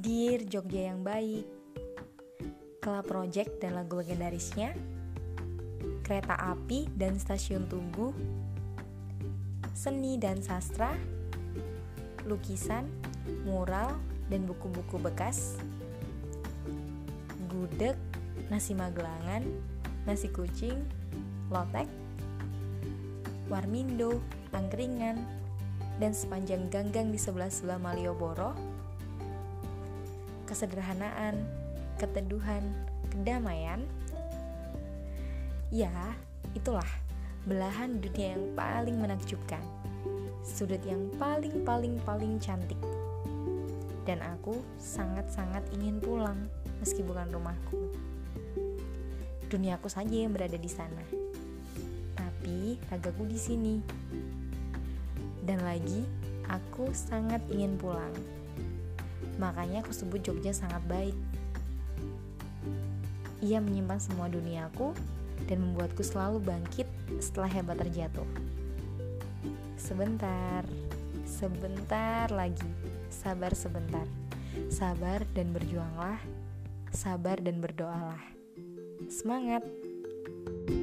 Jogja yang baik, Club Project dan lagu legendarisnya, kereta api dan stasiun Tugu, seni dan sastra, lukisan, mural, dan buku-buku bekas, gudeg, nasi magelangan, nasi kucing, lotek, warmindo, angkringan, dan sepanjang ganggang di sebelah-sebelah Malioboro, kesederhanaan, keteduhan, kedamaian. Ya, itulah belahan dunia yang paling menakjubkan. Sudut yang paling-paling-paling cantik. Dan aku sangat-sangat ingin pulang meski bukan rumahku. Duniaku saja yang berada di sana. Tapi ragaku di sini. Dan lagi, aku sangat ingin pulang. Makanya aku sebut Jogja sangat baik. Ia menyimpan semua duniaku dan membuatku selalu bangkit setelah hebat terjatuh. Sebentar, sebentar lagi, sabar sebentar. Sabar dan berjuanglah, sabar dan berdoalah. Semangat! thank you